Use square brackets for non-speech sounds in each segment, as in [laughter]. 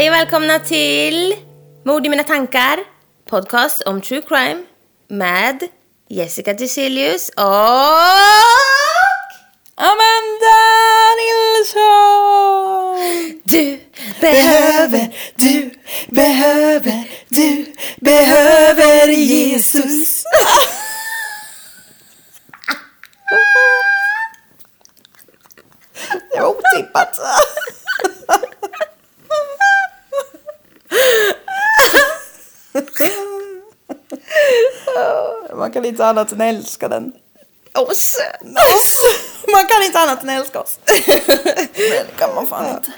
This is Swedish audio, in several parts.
Hej och välkomna till Mord i mina tankar. Podcast om true crime med Jessica Thyselius och... Amanda Nilsson! Du behöver... du behöver, du behöver Jesus. [laughs] Det var otippat. [laughs] [laughs] Man kan inte annat än älska den. Oss. Oss. [laughs] Man kan inte annat än älska oss. [laughs] Det kan man fan inte.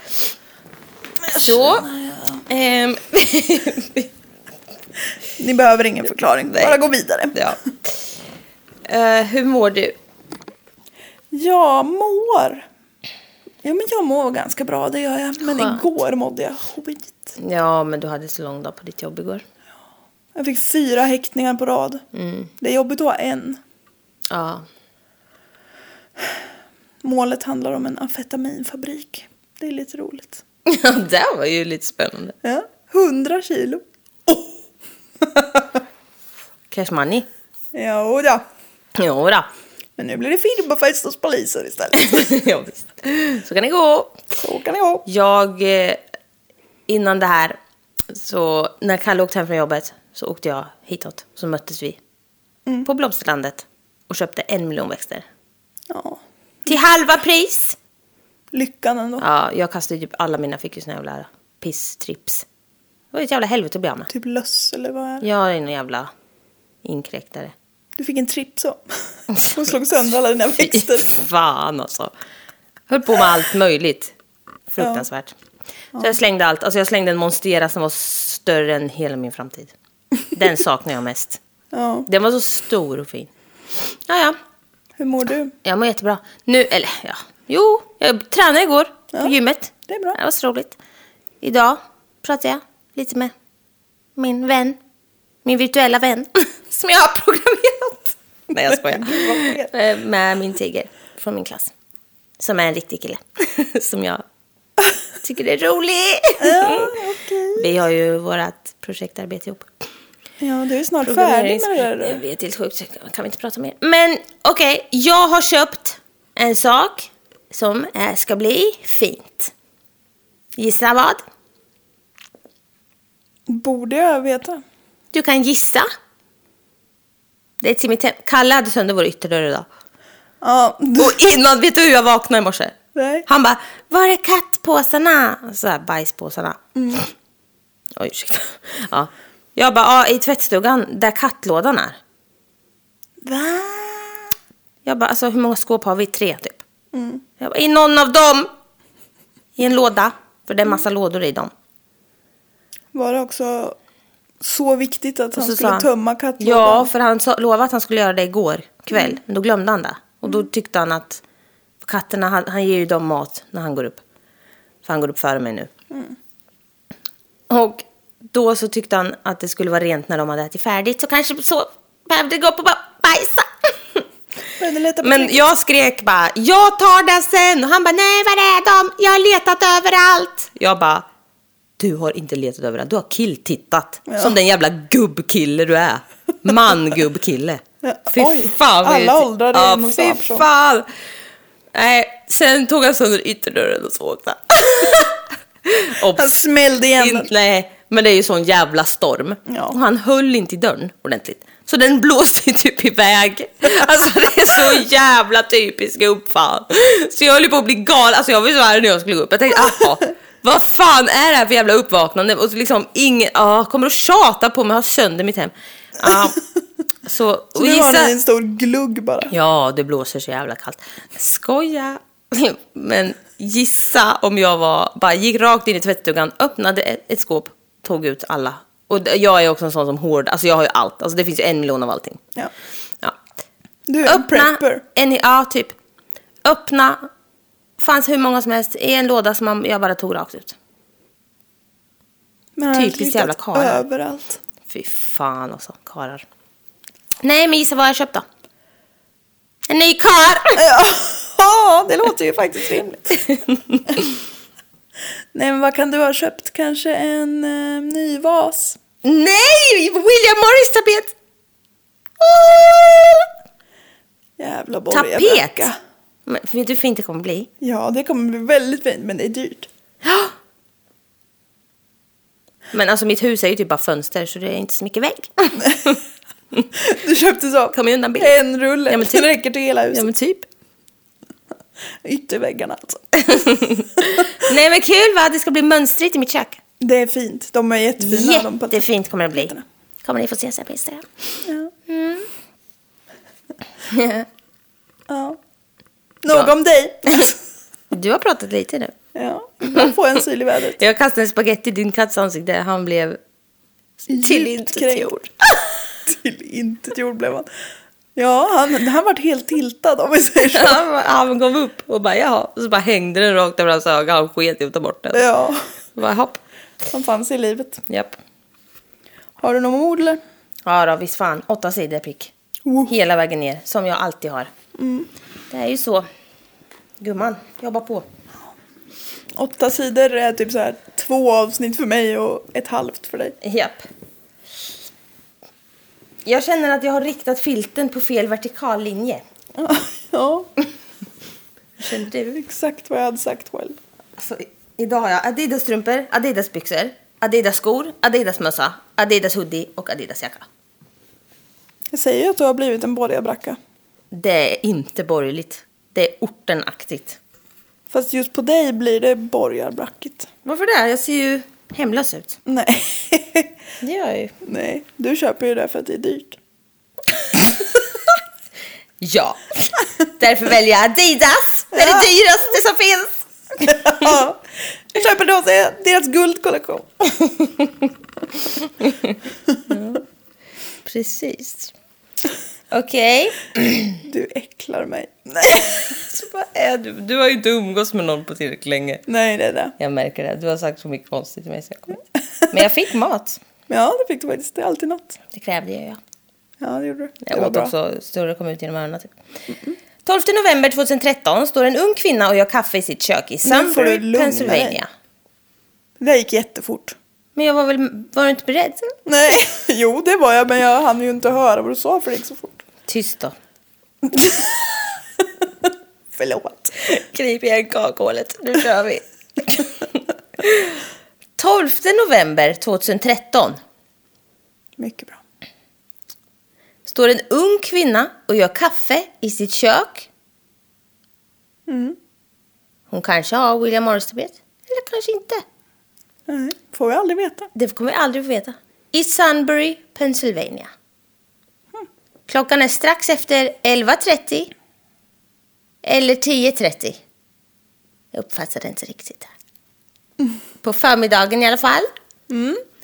Så. ehm, Ni behöver ingen förklaring, Nej. bara gå vidare. ja. Eh, hur mår du? Jag mår. Ja, men jag mår ganska bra, det gör jag. Men Skönt. igår mådde jag skit. Ja, men du hade så lång dag på ditt jobb igår. Jag fick fyra häktningar på rad. Mm. Det är jobbigt att ha en. Ja. Målet handlar om en amfetaminfabrik. Det är lite roligt. Ja, [laughs] det var ju lite spännande. Ja, 100 kilo. [laughs] Cash money. Jo då. Jo då. Men nu blir det firmafest hos poliser istället. [laughs] ja, visst. Så kan det gå. Så kan det gå. Jag, eh, innan det här, så när Kalle åkte hem från jobbet så åkte jag hitåt. Så möttes vi på Blomsterlandet och köpte en miljon växter. Ja, Till halva pris! lyckan ändå. Ja, jag kastade typ alla mina fick ju såna jävla pisstrips. Det var ett jävla helvete att bli av med. Typ löss eller vad är det? Jag är någon jävla inkräktare. Du fick en tripp så. [laughs] Hon slog sönder alla dina Fy växter. fan alltså. Höll på med allt möjligt. Fruktansvärt. Så jag slängde allt. Alltså jag slängde en monstera som var större än hela min framtid. Den saknar jag mest. Ja. Den var så stor och fin. Ja, ja. Hur mår du? Jag mår jättebra. Nu, eller ja. Jo, jag tränade igår på Ja, gymmet. det är bra. Det var så roligt. Idag pratade jag lite med min vän. Min virtuella vän. [laughs] Som jag har programmerat. Nej, jag skojar. [laughs] Eh, med min tiger från min klass. Som är en riktig kille. [laughs] Som jag tycker är rolig. Ja, okej. Vi har ju vårt projektarbete ihop. Ja, du är snart färdig med det där. vet helt sjukt, kan vi inte prata mer. Men okej, jag har köpt en sak som är, ska bli fint. Gissa vad? Borde jag veta? Du kan gissa. Det är till mitt hem. Kalle hade sönder vår ytterdörr idag. Ja, du... Och innan, vet du hur jag vaknade i morse? Nej. Han bara, var är kattpåsarna? Så här, bajspåsarna. Mm. Oj, ursäkta. Ja. Jag bara, ja, i tvättstugan där kattlådan är. Va? Jag bara, alltså hur många skåp har vi? Tre typ. Mm. Jag bara, i någon av dem. I en låda. För det är massa lådor i dem. Var det också så viktigt att han skulle han, tömma kattlådan? Ja, för han sa, lovade att han skulle göra det igår kväll. Men då glömde han det. Och då tyckte han att katterna, han, han ger ju dem mat när han går upp. För han går upp före mig nu. Och då så tyckte han att det skulle vara rent när de hade ätit färdigt. Så kanske så behövde gå upp och bara bajsa. [laughs] Men jag skrek bara, jag tar det sen. Och han bara, nej var är de? Jag har letat överallt. Jag bara, du har inte letat överallt, du har killtittat. Som den jävla gubbkille du är. Man-gubbkille. [laughs] Ja, Fy oj, fan. alla åldrar är Ja, nog fy person. fan. Nej, sen tog han sönder ytterdörren och så åkte han. [laughs] Smällde igen In, nej, men det är ju sån jävla storm. Ja. Och han höll inte i dörren ordentligt. Så den blåste ju typ iväg. Alltså det är så jävla typiskt gubbfan. Så jag höll på att bli galen. Alltså jag var så här när jag skulle gå upp. Jag tänkte, aha, vad fan är det här för jävla uppvaknande? Och liksom ingen, ja, kommer att tjata på mig och ha sönder mitt hem. Ja, så, Så nu har ni en stor glugg bara. Ja, det blåser så jävla kallt. Skoja! Men gissa om jag var, bara gick rakt in i tvättstugan, öppnade ett, ett skåp, tog ut alla. Och jag är också en sån som hård, alltså jag har ju allt. Alltså det finns ju en miljon av allting. Ja. Ja. Du är en Öppna, prepper. en, ja typ. Öppna, fanns hur många som helst i en låda som man, jag bara tog rakt ut. Men typiskt jävla karlar. Överallt. Fy fan alltså, karlar. Nej, men gissa vad jag köpt då? En ny kar! [laughs] Ja, det låter ju faktiskt rimligt. [laughs] Nej, men vad kan du ha köpt? Kanske en eh, ny vas? Nej! William Morris-tapet! Jävla Tapet! borgarbracka. Men vet du hur fint det kommer bli? Ja, det kommer bli väldigt fint, men det är dyrt. Men alltså mitt hus är ju typ bara fönster så det är inte så mycket vägg. [laughs] Du köpte så Kom ju undan billigt. en rulle Ja, men typ. räcker till hela huset. Ja men typ. Ytterväggarna alltså. [laughs] Nej men kul va? Det ska bli mönstrigt i mitt kök. Det är fint. De är jättefina. de Jättefint kommer det bli. Kommer ni få se sen på Instagram. Ja. [laughs] Ja. ja. Nog om dig. [laughs] Du har pratat lite nu. ja, man får en syl i vädret. Jag kastade en spagetti i din katts ansikte. Han blev tillintetgjord. Till intet jord blev han. Ja, han, han vart helt tiltad om vi säger så. Han, han gav upp och bara jaha. Och så bara hängde den rakt över hans öga. Han sket i att ta bort den. Ja, Bara, hopp. han fanns i livet. Japp. Har du någon ord eller? Ja då, visst fan. Åtta sidor prick. Oh. Hela vägen ner, som jag alltid har. Det är ju så. Gumman, jobba på. Åtta sidor är typ så här två avsnitt för mig och ett halvt för dig. Japp. Jag känner att jag har riktat filten på fel vertikal linje. [laughs] Ja, Känner du? exakt vad jag hade sagt själv. Alltså, idag har jag Adidas-strumpor, Adidas-byxor, Adidas-skor, Adidas-mössa, Adidas-hoodie och Adidas-jacka. Jag säger ju att du har blivit en borgarbracka. Det är inte borgerligt. Det är ortenaktigt. Fast just på dig blir det borgarbrackigt. Varför det? Jag ser ju hemlös ut. Nej. [laughs] Det gör jag ju. Nej, du köper ju det för att det är dyrt. [laughs] Ja. Därför väljer jag Adidas. Det är det dyraste som finns. [laughs] Ja, jag köper då deras guldkollektion. Precis. Okej. Du äcklar mig. Nej, [laughs] Så vad är du? Du har ju inte umgås med någon på tillräckligt länge. Nej det är det. Jag märker det. Du har sagt så mycket konstigt till mig sen jag kom hit. Men jag fick mat. Ja, det fick du faktiskt. Det är alltid något. Det krävde jag. Ja, det gjorde du. Det Jag var åt också större kom ut genom öronen. Typ. 12 november 2013 står en ung kvinna och gör kaffe i sitt kök i Sunbury, Pennsylvania. dig. Det där gick jättefort. Men jag var väl, var du inte beredd? Nej, [laughs] jo det var jag, men jag hann ju inte höra vad du sa för det gick så fort. Tyst då. [laughs] Förlåt. Knip igen kakhålet, nu kör vi. 12 november 2013 Mycket bra. står en ung kvinna och gör kaffe i sitt kök. Mm. Hon kanske har William Morris-tapet, eller kanske inte. Nej, får vi aldrig veta. Det kommer vi aldrig få veta. I Sunbury, Pennsylvania. Klockan är strax efter 11.30. Eller 10.30. Jag uppfattade inte riktigt. På förmiddagen i alla fall.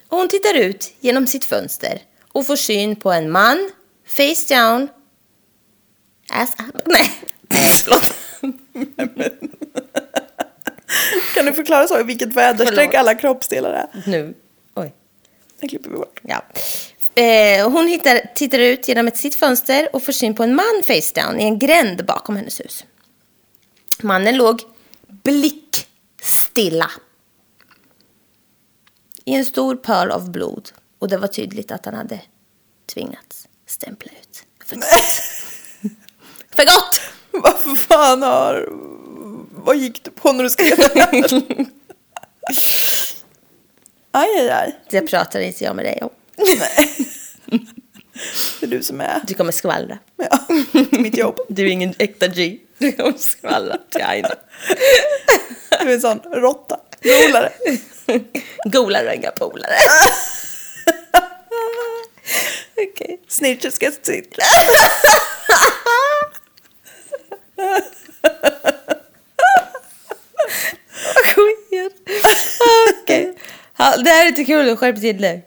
Och hon tittar ut genom sitt fönster och får syn på en man, face down, ass up. [laughs] Nej, förlåt. Kan du förklara så i vilket väderstreck alla kroppsdelar är? Nu, oj. Det klipper vi bort. Ja. Eh, hon hittar, tittar ut genom ett sitt fönster och får syn på en man face down i en gränd bakom hennes hus. Mannen låg blickstilla i en stor pöl av blod och det var tydligt att han hade tvingats stämpla ut för gott. [laughs] för gott! Vad fan har... Vad gick du på när du skrev det här? [laughs] Aj, aj, aj. Det pratar inte jag med dig om. [laughs] Det är du som är... Du kommer skvallra. Ja, mitt jobb. Du är ingen äkta G. Du kommer skvallra till Aina. Du är en sån råtta. Golare. Golare inga polare. Okej. Snitcher ska sitta. Kom igen. Okej. Ja, det här är inte kul, skärp till dig.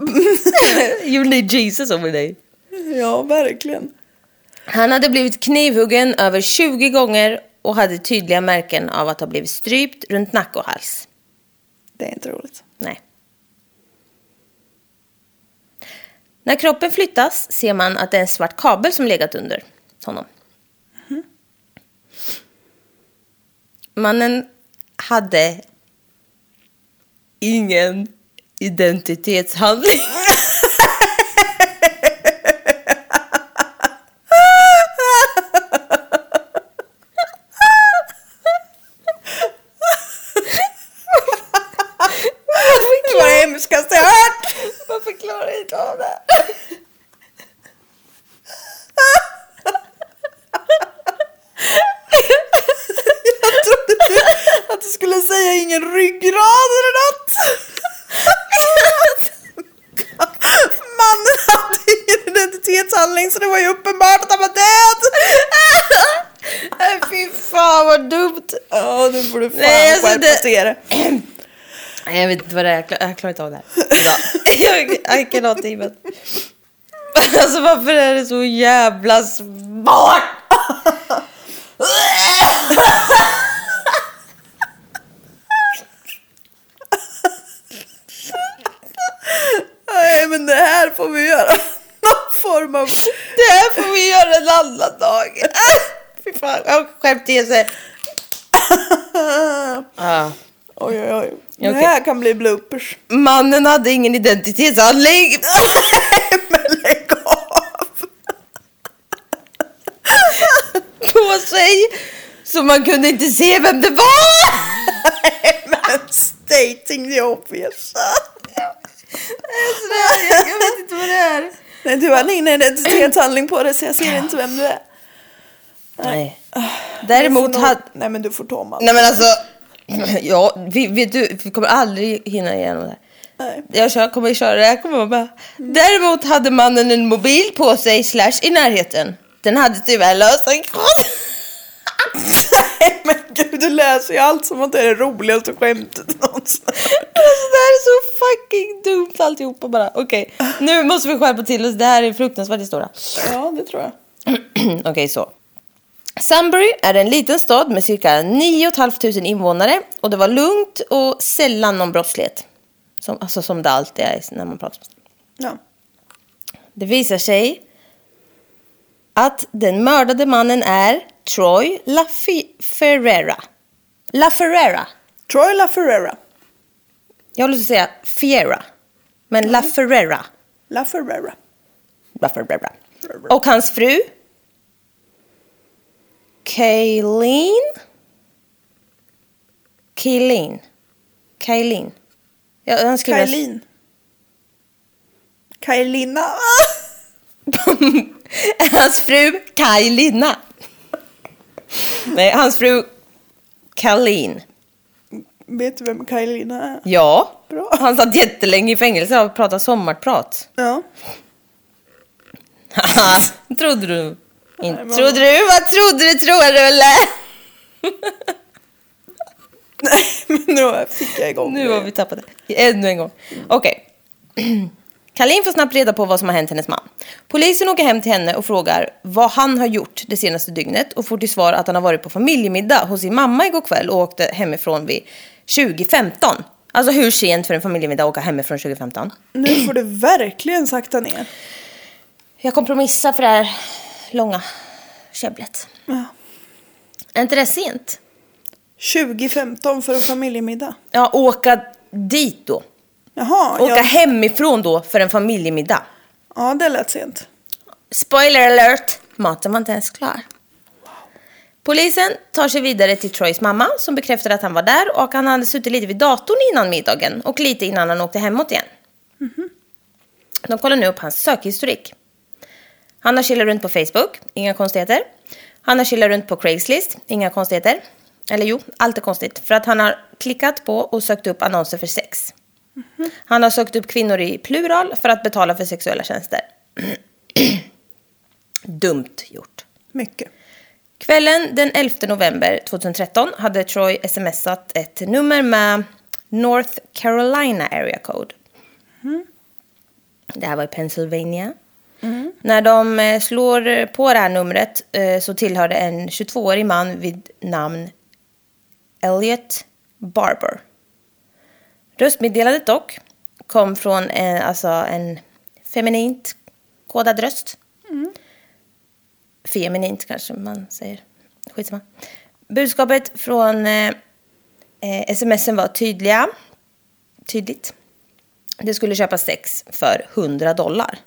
[laughs] You need Jesus over dig. Ja, verkligen. Han hade blivit knivhuggen över 20 gånger och hade tydliga märken av att ha blivit strypt runt nacke och hals. Det är inte roligt. Nej. När kroppen flyttas ser man att det är en svart kabel som legat under honom. Mannen hade ingen identitetshandling. [laughs] Det var det hemskaste jag hört. Varför klarar jag inte av det? Jag trodde du att du skulle säga ingen ryggrad eller något. Mannen hade ingen identitetshandling så det var ju uppenbart att han var död. Nej, Fy fan vad dumt. Ja, nu får du fan Nej, alltså skärpa det- till det. Jag vet inte vad det är. Jag klar- Jag klarar inte av det här. [laughs] Jag, I cannot even. Alltså varför är det så jävla svårt? Nej, men det här får vi göra. Någon form av... Det här får vi göra en annan dag. Fy fan, jag skämt till sig. Ah. Oj, oj, oj. Det Okej. här kan bli bloopers. Mannen hade ingen identitetshandling. [laughs] Men lägg av! på sig. Så man kunde inte se vem det var. Men stating the obvious. Jag vet inte vad det är. Nej, du har ingen identitetshandling på dig så jag ser inte vem du är. Nej. Du Däremot hade... Nej, men du får ta man. Nej men alltså. [clears throat] Ja, vi, vet du, vi kommer aldrig hinna igenom det här. Nej. Jag kör, kommer köra det här kommer vara bara. Däremot hade mannen en mobil på sig slash i närheten. Den hade tyvärr lösenkod. [laughs] Nej, men gud, du läser ju allt som att det är det roligaste skämtet någonsin. Alltså det här är så fucking dumt alltihopa bara. Okej, nu måste vi skärpa till oss. Det här är fruktansvärt historia. Ja, det tror jag. [clears throat] Okej, så. Sunbury är en liten stad med cirka 9 500 invånare och det var lugnt och sällan någon brottslighet. Som, alltså som det alltid är när man pratar. Ja. Det visar sig att den mördade mannen är Troy LaFerrera. LaFerrera. Troy LaFerrera. Jag vill säga Fiera. Men LaFerrera. LaFerrera. LaFerrera. Och hans fru. Kaylin. Kaylin. Kaylin. Ja, han skriver... Kailin. Kailina. [laughs] hans fru Kajlina. Nej, hans fru Kalin. Vet du vem Kailina är? Ja. Bra. Han satt jättelänge i fängelse och pratade sommarprat. Ja. [laughs] Trodde du? Inte men- trodde du? Vad trodde du, tror du eller? Nej, men nu fick jag igång Nu har vi tappat det. Ännu en gång. Okej. [clears throat] Kalin får snabbt reda på vad som har hänt hennes man. Polisen åker hem till henne och frågar vad han har gjort det senaste dygnet och får till svar att han har varit på familjemiddag hos sin mamma igår kväll och åkte hemifrån vid 2015. Alltså hur sent för en familjemiddag att åka hemifrån 2015? Nu får du verkligen sakta ner. Jag kompromissar för det här långa käbblet. Ja. Är inte det sent? 2015 för en familjemiddag. Ja, åka dit då. Jaha, Åka ja. hemifrån då för en familjemiddag. ja, det lät sent. Spoiler alert! Maten var inte ens klar. Polisen tar sig vidare till Troys mamma som bekräftar att han var där och han hade suttit lite vid datorn innan middagen och lite innan han åkte hemåt igen. De kollar nu upp hans sökhistorik. Han har chillat runt på Facebook, inga konstigheter. Han har chillat runt på Craigslist, inga konstigheter. Eller jo, allt är konstigt. För att han har klickat på och sökt upp annonser för sex. Han har sökt upp kvinnor i plural för att betala för sexuella tjänster. [clears throat] Dumt gjort. Mycket. Kvällen den 11 november 2013 hade Troy smsat ett nummer med North Carolina Area Code. Det här var i Pennsylvania. När de eh, slår på det här numret eh, så tillhör det en 22-årig man vid namn Elliot Barber. Röstmeddelandet dock kom från en, alltså en feminint kodad röst. Feminint kanske man säger. Skitsamma. budskapet från eh, eh, smsen var tydliga. Tydligt. Det skulle köpas sex för 100 dollar.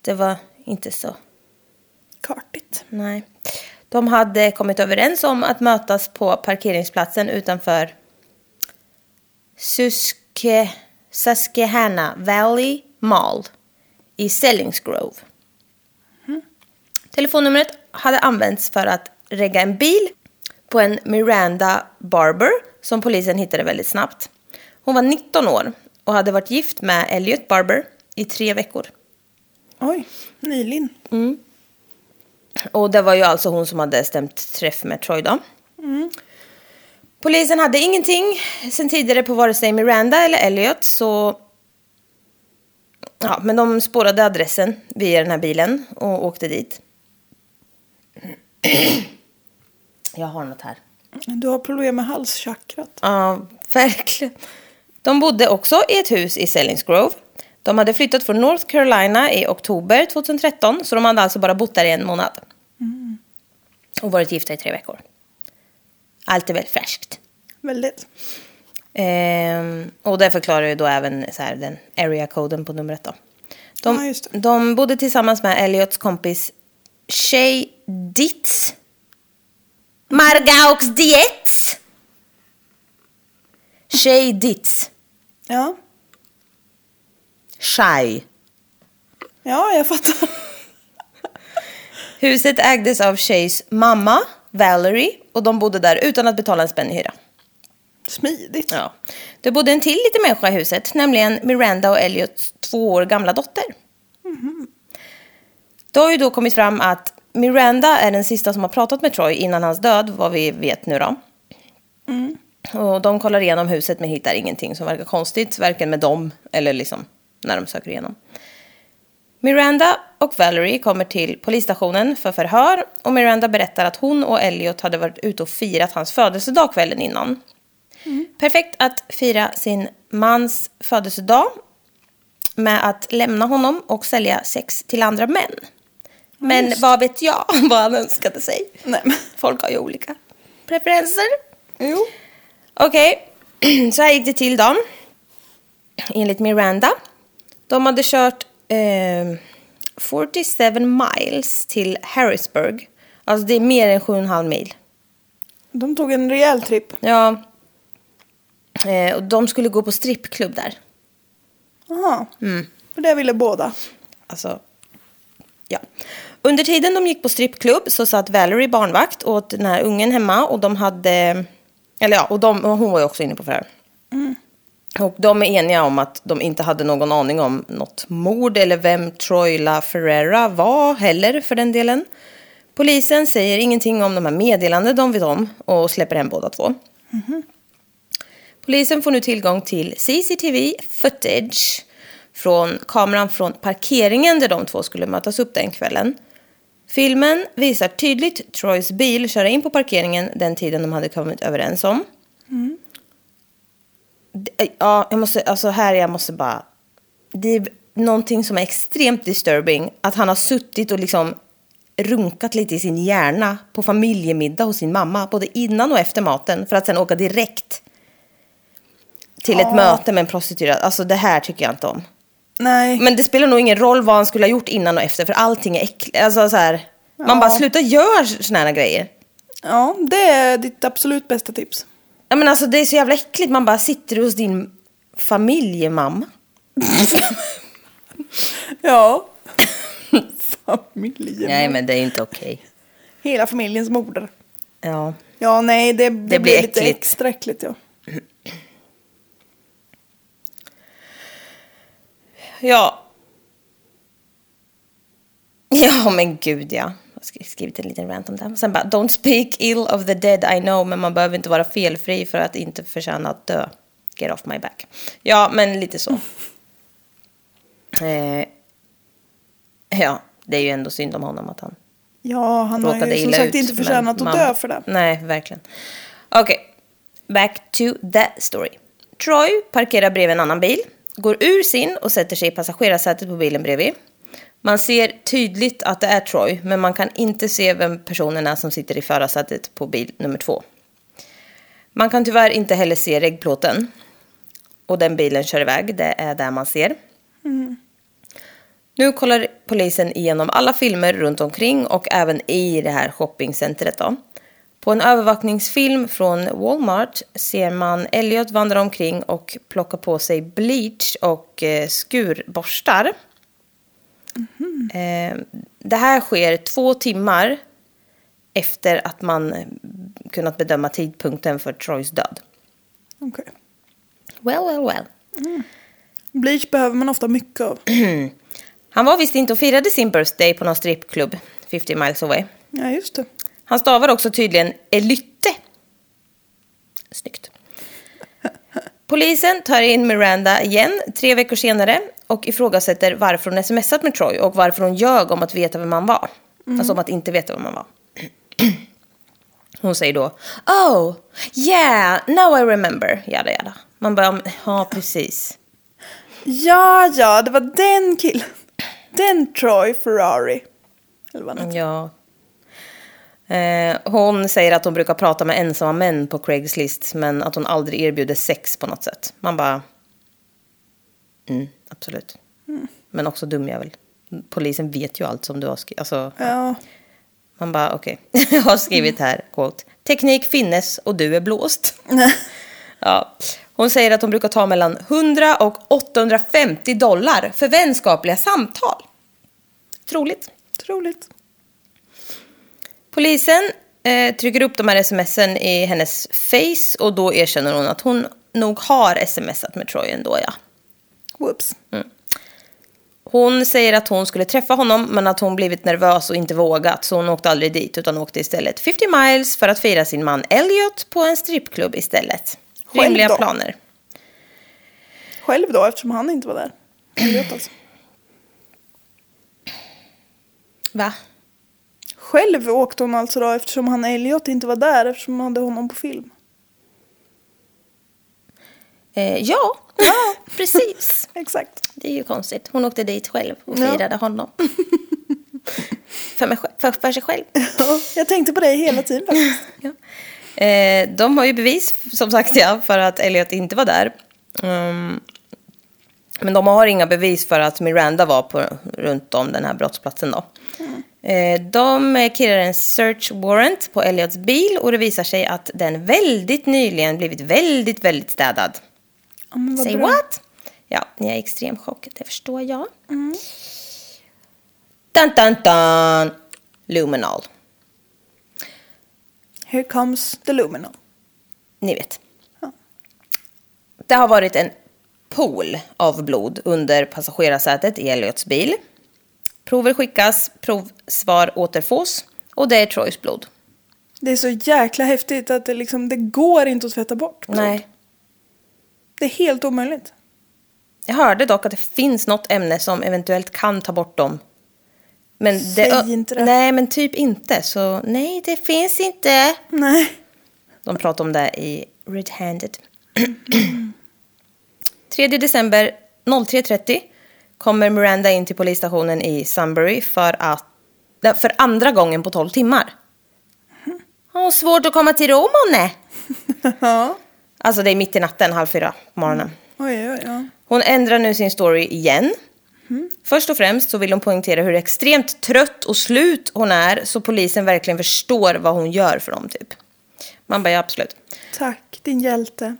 Det var inte så Kartigt. Nej. De hade kommit överens om att mötas på parkeringsplatsen utanför Suske, Susquehanna Valley Mall i Sellingsgrove. Telefonnumret hade använts för att regga en bil på en Miranda Barber som polisen hittade väldigt snabbt. Hon var 19 år och hade varit gift med Elliot Barber i tre veckor. Oj, nyligen. Och det var ju alltså hon som hade stämt träff med Troy då. Polisen hade ingenting sen tidigare på vare sig Miranda eller Elliot så... Ja, men de spårade adressen via den här bilen och åkte dit. Jag har något här. Du har problem med halschakrat. Ja, verkligen. De bodde också i ett hus i Sellingsgrove. De hade flyttat från North Carolina i oktober 2013, så de hade alltså bara bott där i en månad. Och varit gifta i tre veckor. Allt är väldigt färskt. Väldigt. Ehm, och det förklarar ju då även så här, den area-koden på numret då. De, Ja, de bodde tillsammans med Elliots kompis Shay Ditz. Margaux Dietz. [laughs] Shay Ditz. Ja. Shay. Ja, jag fattar. Huset ägdes av Shays mamma, Valerie, och de bodde där utan att betala en spänn i hyra. Smidigt. Ja. Det bodde en till liten människa i huset, nämligen Miranda och Elliots två år gamla dotter. Det har ju då kommit fram att Miranda är den sista som har pratat med Troy innan hans död, vad vi vet nu då. Och de kollar igenom huset men hittar ingenting som verkar konstigt, varken med dem eller liksom när de söker igenom. Miranda och Valerie kommer till polisstationen för förhör och Miranda berättar att hon och Elliot hade varit ute och firat hans födelsedag kvällen innan. Perfekt att fira sin mans födelsedag med att lämna honom och sälja sex till andra män. Men vad vet jag [laughs] vad han önskade sig? Nej. Folk har ju olika preferenser. Jo. Okej, [clears throat] så här gick det till då. Enligt Miranda. De hade kört eh, 47 miles till Harrisburg. Alltså det är mer än 7,5 mil. De tog en rejäl tripp. Ja. Eh, och de skulle gå på strippklubb där. Jaha. För det ville båda. Alltså, ja. Under tiden de gick på strippklubb så satt Valerie barnvakt åt den här ungen hemma och de hade, eller ja, och, de, och hon var ju också inne på förhör. Och de är eniga om att de inte hade någon aning om något mord eller vem Troy La Ferrera var heller för den delen. Polisen säger ingenting om de här meddelanden de vet om och släpper hem båda två. Polisen får nu tillgång till CCTV footage från kameran från parkeringen där de två skulle mötas upp den kvällen. Filmen visar tydligt Troys bil köra in på parkeringen den tiden de hade kommit överens om. Det- Ja, jag måste, alltså här jag måste bara... Det är någonting som är extremt disturbing. Att han har suttit och liksom runkat lite i sin hjärna på familjemiddag hos sin mamma. Både innan och efter maten. För att sen åka direkt till ett Ja. möte med en prostituerad. Alltså det här tycker jag inte om. Nej. Men det spelar nog ingen roll vad han skulle ha gjort innan och efter. För allting är äckligt. Alltså så här, Man Ja. bara sluta gör såna här grejer. Ja, det är ditt absolut bästa tips. Ja, men alltså, det är så jävla äckligt. Man bara sitter hos din familjemamma. [laughs] Ja. [laughs] Familjen. Nej, men det är inte okej. Hela familjens moder. Ja. Ja, nej, det, det, blir blir lite äckligt. extra äckligt. Ja. [clears throat] Ja. Ja, men gud ja. Skrivit en liten rant om det. Sen bara, don't speak ill of the dead I know, men man behöver inte vara felfri för att inte förtjäna att dö. Get off my back. Ja, men lite så. [laughs] eh, ja, det är ju ändå synd om honom att han Ja, han har ju som sagt ut. inte förtjänat att man- dö för det. Nej, verkligen. Okej, back to the story. Troy parkerar bredvid en annan bil, går ur sin och sätter sig i passagerarsätet på bilen bredvid. Man ser tydligt att det är Troy, men man kan inte se vem personen är som sitter i förarsätet på bil nummer två. Man kan tyvärr inte heller se regplåten. Och den bilen kör iväg, det är där man ser. Nu kollar polisen igenom alla filmer runt omkring och även i det här shoppingcentret. Då. På en övervakningsfilm från Walmart ser man Elliot vandra omkring och plocka på sig bleach och eh, skurborstar. Eh, det här sker två timmar efter att man eh, kunnat bedöma tidpunkten för Troys död. Okej. Well, well, well. Bleach behöver man ofta mycket av. [clears throat] Han var visst inte och firade sin birthday på någon strippklubb 50 miles away. Ja, just det. Han stavar också tydligen Elytte. Snyggt. Polisen tar in Miranda igen tre veckor senare och ifrågasätter varför hon smsat med Troy och varför hon ljög om att veta vem han var. Alltså om att inte veta vem han var. [clears throat] Hon säger då Oh, yeah, now I remember. Jada, jada. Man bara, ja precis. Ja, ja, det var den killen. Den Troy Ferrari. Eller vad han. Ja. Eh, hon säger att hon brukar prata med ensamma män på Craigslist men att hon aldrig erbjuder sex på något sätt. Man bara... Mm, absolut. Men också dum jävel. Polisen vet ju allt som du har skrivit. Alltså, Ja. man bara okej. [laughs] Jag har skrivit här, quote. Teknik finnes och du är blåst. [laughs] ja. Hon säger att hon brukar ta mellan 100 och 850 dollar för vänskapliga samtal. Troligt. Troligt. Polisen eh, trycker upp de här smsen i hennes face och då erkänner hon att hon nog har smsat med Troy ändå, ja. Whoops. Hon säger att hon skulle träffa honom men att hon blivit nervös och inte vågat så hon åkte aldrig dit utan åkte istället 50 miles för att fira sin man Elliot på en strippklubb istället. Själv Rimliga då? planer. Själv då, eftersom han inte var där. Elliot alltså. Va? Själv åkte hon alltså då eftersom han Elliot inte var där eftersom hon hade honom på film. Eh, ja, ja, [laughs] precis. Exakt. Det är ju konstigt. Hon åkte dit själv och Ja. firade honom. [laughs] för, mig, för, för sig själv. Ja, jag tänkte på dig hela tiden faktiskt. [laughs] Ja. Eh, de har ju bevis, som sagt, ja, för att Elliot inte var där. Mm. Men de har inga bevis för att Miranda var på, runt om den här brottsplatsen. Då. Eh, de kirrar en search warrant på Elliots bil och det visar sig att den väldigt nyligen blivit väldigt, väldigt städad. Vad Say bra. what? Ja, ni är extrem chock, det förstår jag. Dun, dun, dun. Luminol. Here comes the luminol. Ni vet. Ja. Det har varit en pool av blod under passagerarsätet i Elliots bil. Prover skickas, provsvar återfås och det är Troys blod. Det är så jäkla häftigt att det liksom, det går inte att tvätta bort. blod. Nej. Det är helt omöjligt. Jag hörde dock att det finns något ämne som eventuellt kan ta bort dem. Men det, Säg inte det. Nej, men typ inte. Så nej, det finns inte. Nej. De pratar om det i Red Handed. [clears throat] 3 december 03.30 kommer Miranda in till polisstationen i Sunbury för att för andra gången på 12 timmar. Har svårt att komma till ro, månne. [laughs] ja. Alltså det är mitt i natten, halv fyra på morgonen. Oj, oj, ja. Hon ändrar nu sin story igen. Först och främst så vill hon poängtera hur extremt trött och slut hon är så polisen verkligen förstår vad hon gör för dem typ. Man bara, ja absolut. Tack, din hjälte.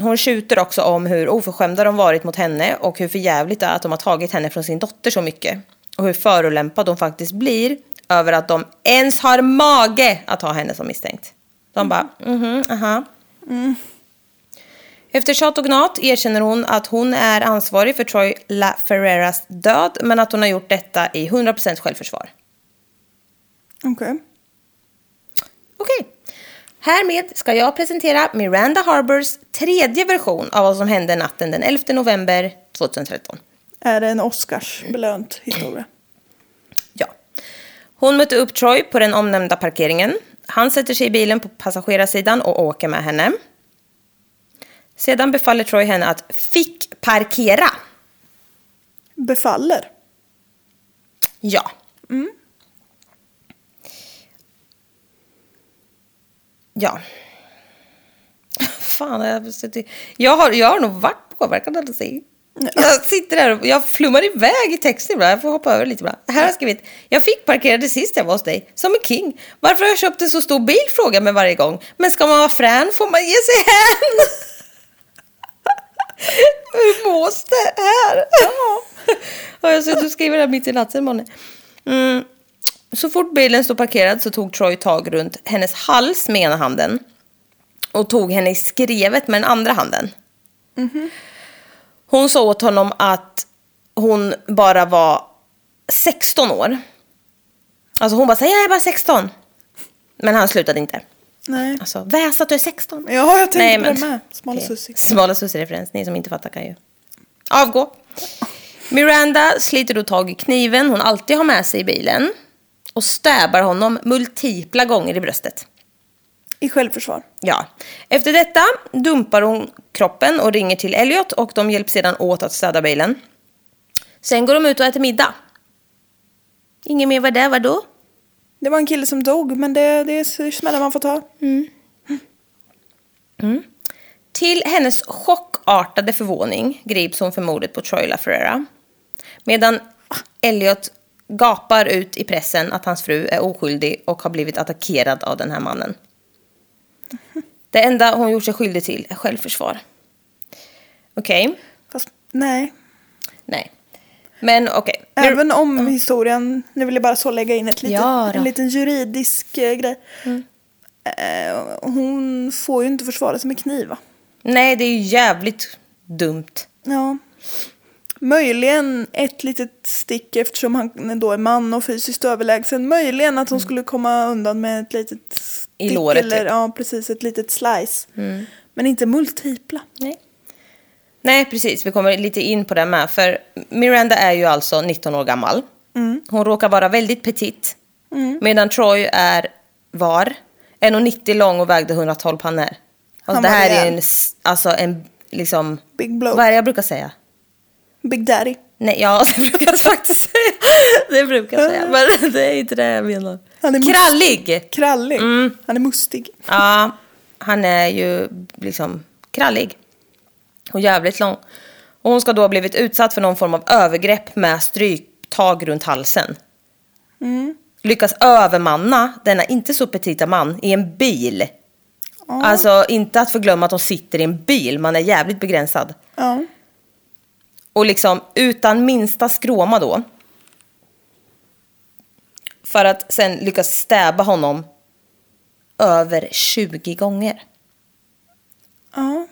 Hon tjuter också om hur oförskämda de varit mot henne och hur förjävligt det är att de har tagit henne från sin dotter så mycket. Och hur förolämpad hon faktiskt blir över att de ens har mage att ha henne som misstänkt. De bara, mhm, aha. Efter tjat och gnat erkänner hon att hon är ansvarig för Troy La Ferreras död men att hon har gjort detta i 100% självförsvar. Okej. Okej. Härmed ska jag presentera Miranda Harbors tredje version av vad som hände natten den 11 november 2013. Är det en Oscarsbelönt historia? [clears throat] Ja. Hon mötte upp Troy på den omnämnda parkeringen. Han sätter sig i bilen på passagerarsidan och åker med henne. Sedan befaller Troy henne att fick parkera. Befaller? Ja. Ja. Fan, jag, jag, har, jag har nog varit påverkad av det. Jag sitter där och jag flummar iväg i texten ibland. Jag får hoppa över lite ibland. Här har jag skrivit. Jag fick parkerade sist jag var hos dig. Som en king. Varför har jag köpt en så stor bil? Frågar mig varje gång. Men ska man vara frän får man ge sig hän. [laughs] Hur mås det här? Ja. [laughs] Och jag suttit och skriver det här mitt i natten, Månne. Mm. Så fort bilen stod parkerad så tog Troy tag runt hennes hals med ena handen och tog henne i skrevet med den andra handen. Hon sa åt honom att hon bara var 16 år. Alltså hon bara säger jag är bara 16. Men han slutade inte. Nej. Alltså, väs att du är 16. Ja, jag tänkte Nej, på men- det med. Smala Okej. sussi. Smala sussi-referens. Ni som inte fattar kan ju avgå. Miranda sliter då tag i kniven hon alltid har med sig i bilen och stäbar honom multipla gånger i bröstet. I självförsvar. Ja. Efter detta dumpar hon kroppen och ringer till Elliot och de hjälps sedan åt att städa bilen. Sen går de ut och äter middag. Ingen mer var där, vadå? Det var en kille som dog, men det, det är smällar man får ta. Till hennes chockartade förvåning grips hon för mordet på Troy LaFerrera. Medan Elliot gapar ut i pressen att hans fru är oskyldig och har blivit attackerad av den här mannen. Det enda hon gjort sig skyldig till är självförsvar. Okej, Fast nej. nej. Men okej. Även om historien, nu vill jag bara så lägga in ett litet, Ja. Mm. en liten juridisk eh, grej. Eh, hon får ju inte försvara sig med kniv va? Nej, det är ju jävligt dumt. Ja. Möjligen ett litet stick eftersom han då är man och fysiskt överlägsen. Möjligen att hon skulle komma undan med ett litet stick. Mm. I låret, Eller, typ. Ja, precis. Ett litet slice. Men inte multipla. Nej. Nej, precis. Vi kommer lite in på det med. För Miranda är ju alltså 19 år gammal. Hon råkar vara väldigt petit. Medan Troy är, var, 1,90 lång och vägde 112 pannor. Alltså, det här är en, alltså en, liksom, Big blow. vad är det jag brukar säga? Big daddy. Nej, ja, [laughs] det brukar jag faktiskt säga. Det brukar jag säga, men det är inte det jag menar. Han är Krallig! Krallig. Mm. Han är mustig. Ja, han är ju liksom krallig. Och jävligt lång. Och hon ska då ha blivit utsatt för någon form av övergrepp med stryptag runt halsen. Lyckas övermanna denna inte så petita man i en bil. Alltså inte att förglömma att de sitter i en bil, man är jävligt begränsad. Ja. Och liksom utan minsta skråma då. För att sen lyckas stäba honom över 20 gånger. ja.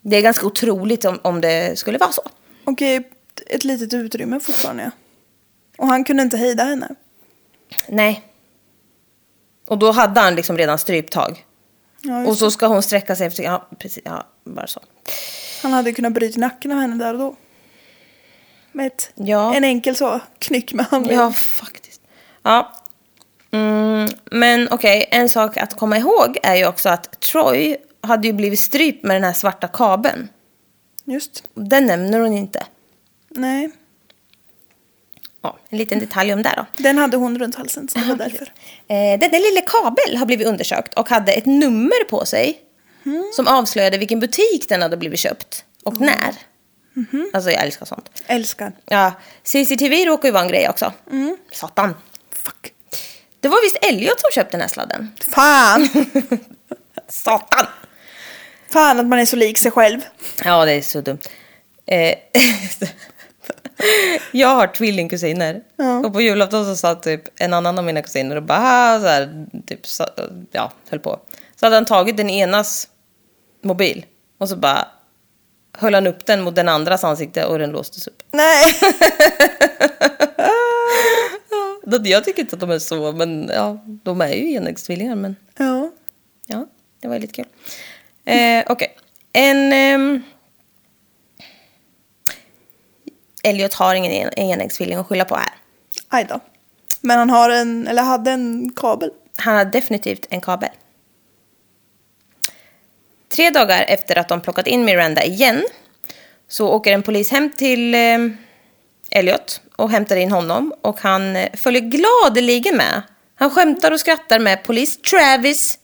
Det är ganska otroligt om, om det skulle vara så. Och i ett litet utrymme fortfarande. Och han kunde inte hejda henne. Nej. Och då hade han liksom redan stryptag. Ja, Och så ska hon sträcka sig efter... Ja, precis. Ja, bara så. Han hade kunnat bryta nacken av henne där och då. Med ett, Ja. en enkel så knyck med handleden. Ja, faktiskt. Ja. Mm, men okej, en sak att komma ihåg är ju också att Troy hade ju blivit strypt med den här svarta kabeln. Just. Den nämner hon inte. Nej. Ja, en liten detalj om det då. Den hade hon runt halsen så det var [laughs] därför. Eh, denna lilla kabel har blivit undersökt och hade ett nummer på sig som avslöjade vilken butik den hade blivit köpt och när. Alltså jag älskar sånt. Älskar. Ja, CCTV råkar ju vara en grej också. Satan. Fuck. Det var visst Elliot som köpte den här sladden. Fan! [laughs] Satan! Fan att man är så lik sig själv. Ja, det är så dumt. Eh, [laughs] jag har tvillingkusiner. Ja. Och på julafton så satt typ en annan av mina kusiner och bara så här, typ, så, ja, höll på. Så hade han tagit den enas mobil och så bara höll han upp den mot den andras ansikte och den låstes upp. Nej. [laughs] Jag tycker inte att de är så, men ja, de är ju enäggstvillingar. Men ja. ja, det var lite kul. Eh, Okej, en... ehm, Elliot har ingen en- enäggstvilling att skylla på här. Aj då. Men han har en, eller hade en kabel. Han har definitivt en kabel. Tre dagar efter att de plockat in Miranda igen så åker en polis hem till eh, Elliot och hämtar in honom och han eh, följer gladeligen med. Han skämtar och skrattar med polis Travis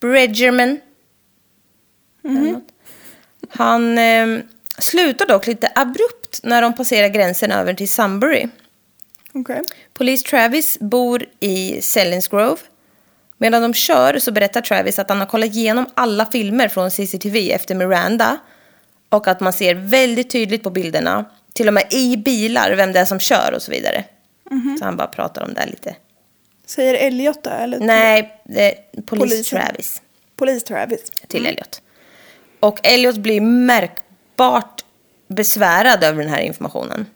Bridgerman. Något. Han eh, slutar dock lite abrupt när de passerar gränsen över till Sunbury. Okej. Polis Travis bor i Selinsgrove. Medan de kör så berättar Travis att han har kollat igenom alla filmer från CCTV efter Miranda. Och att man ser väldigt tydligt på bilderna, till och med i bilar, vem det är som kör och så vidare. Så han bara pratar om det lite. Säger Elliot det? Eller Nej, det polis Polisen. Travis Polis Travis. till Elliot. Och Elliot blir märkbart besvärad över den här informationen.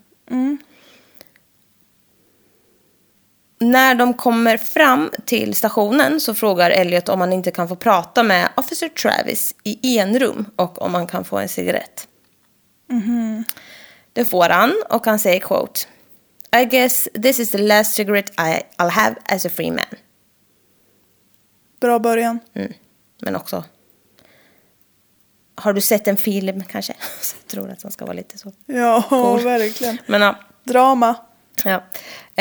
När de kommer fram till stationen så frågar Elliot om han inte kan få prata med Officer Travis i enrum och om han kan få en cigarett. Det får han och han säger quote I guess this is the last cigarette I, I'll have as a free man. Bra början. Mm. Men också... Har du sett en film kanske? [laughs] Jag tror att man ska vara lite så. Ja, Cool. verkligen. Men ja. Drama. Ja.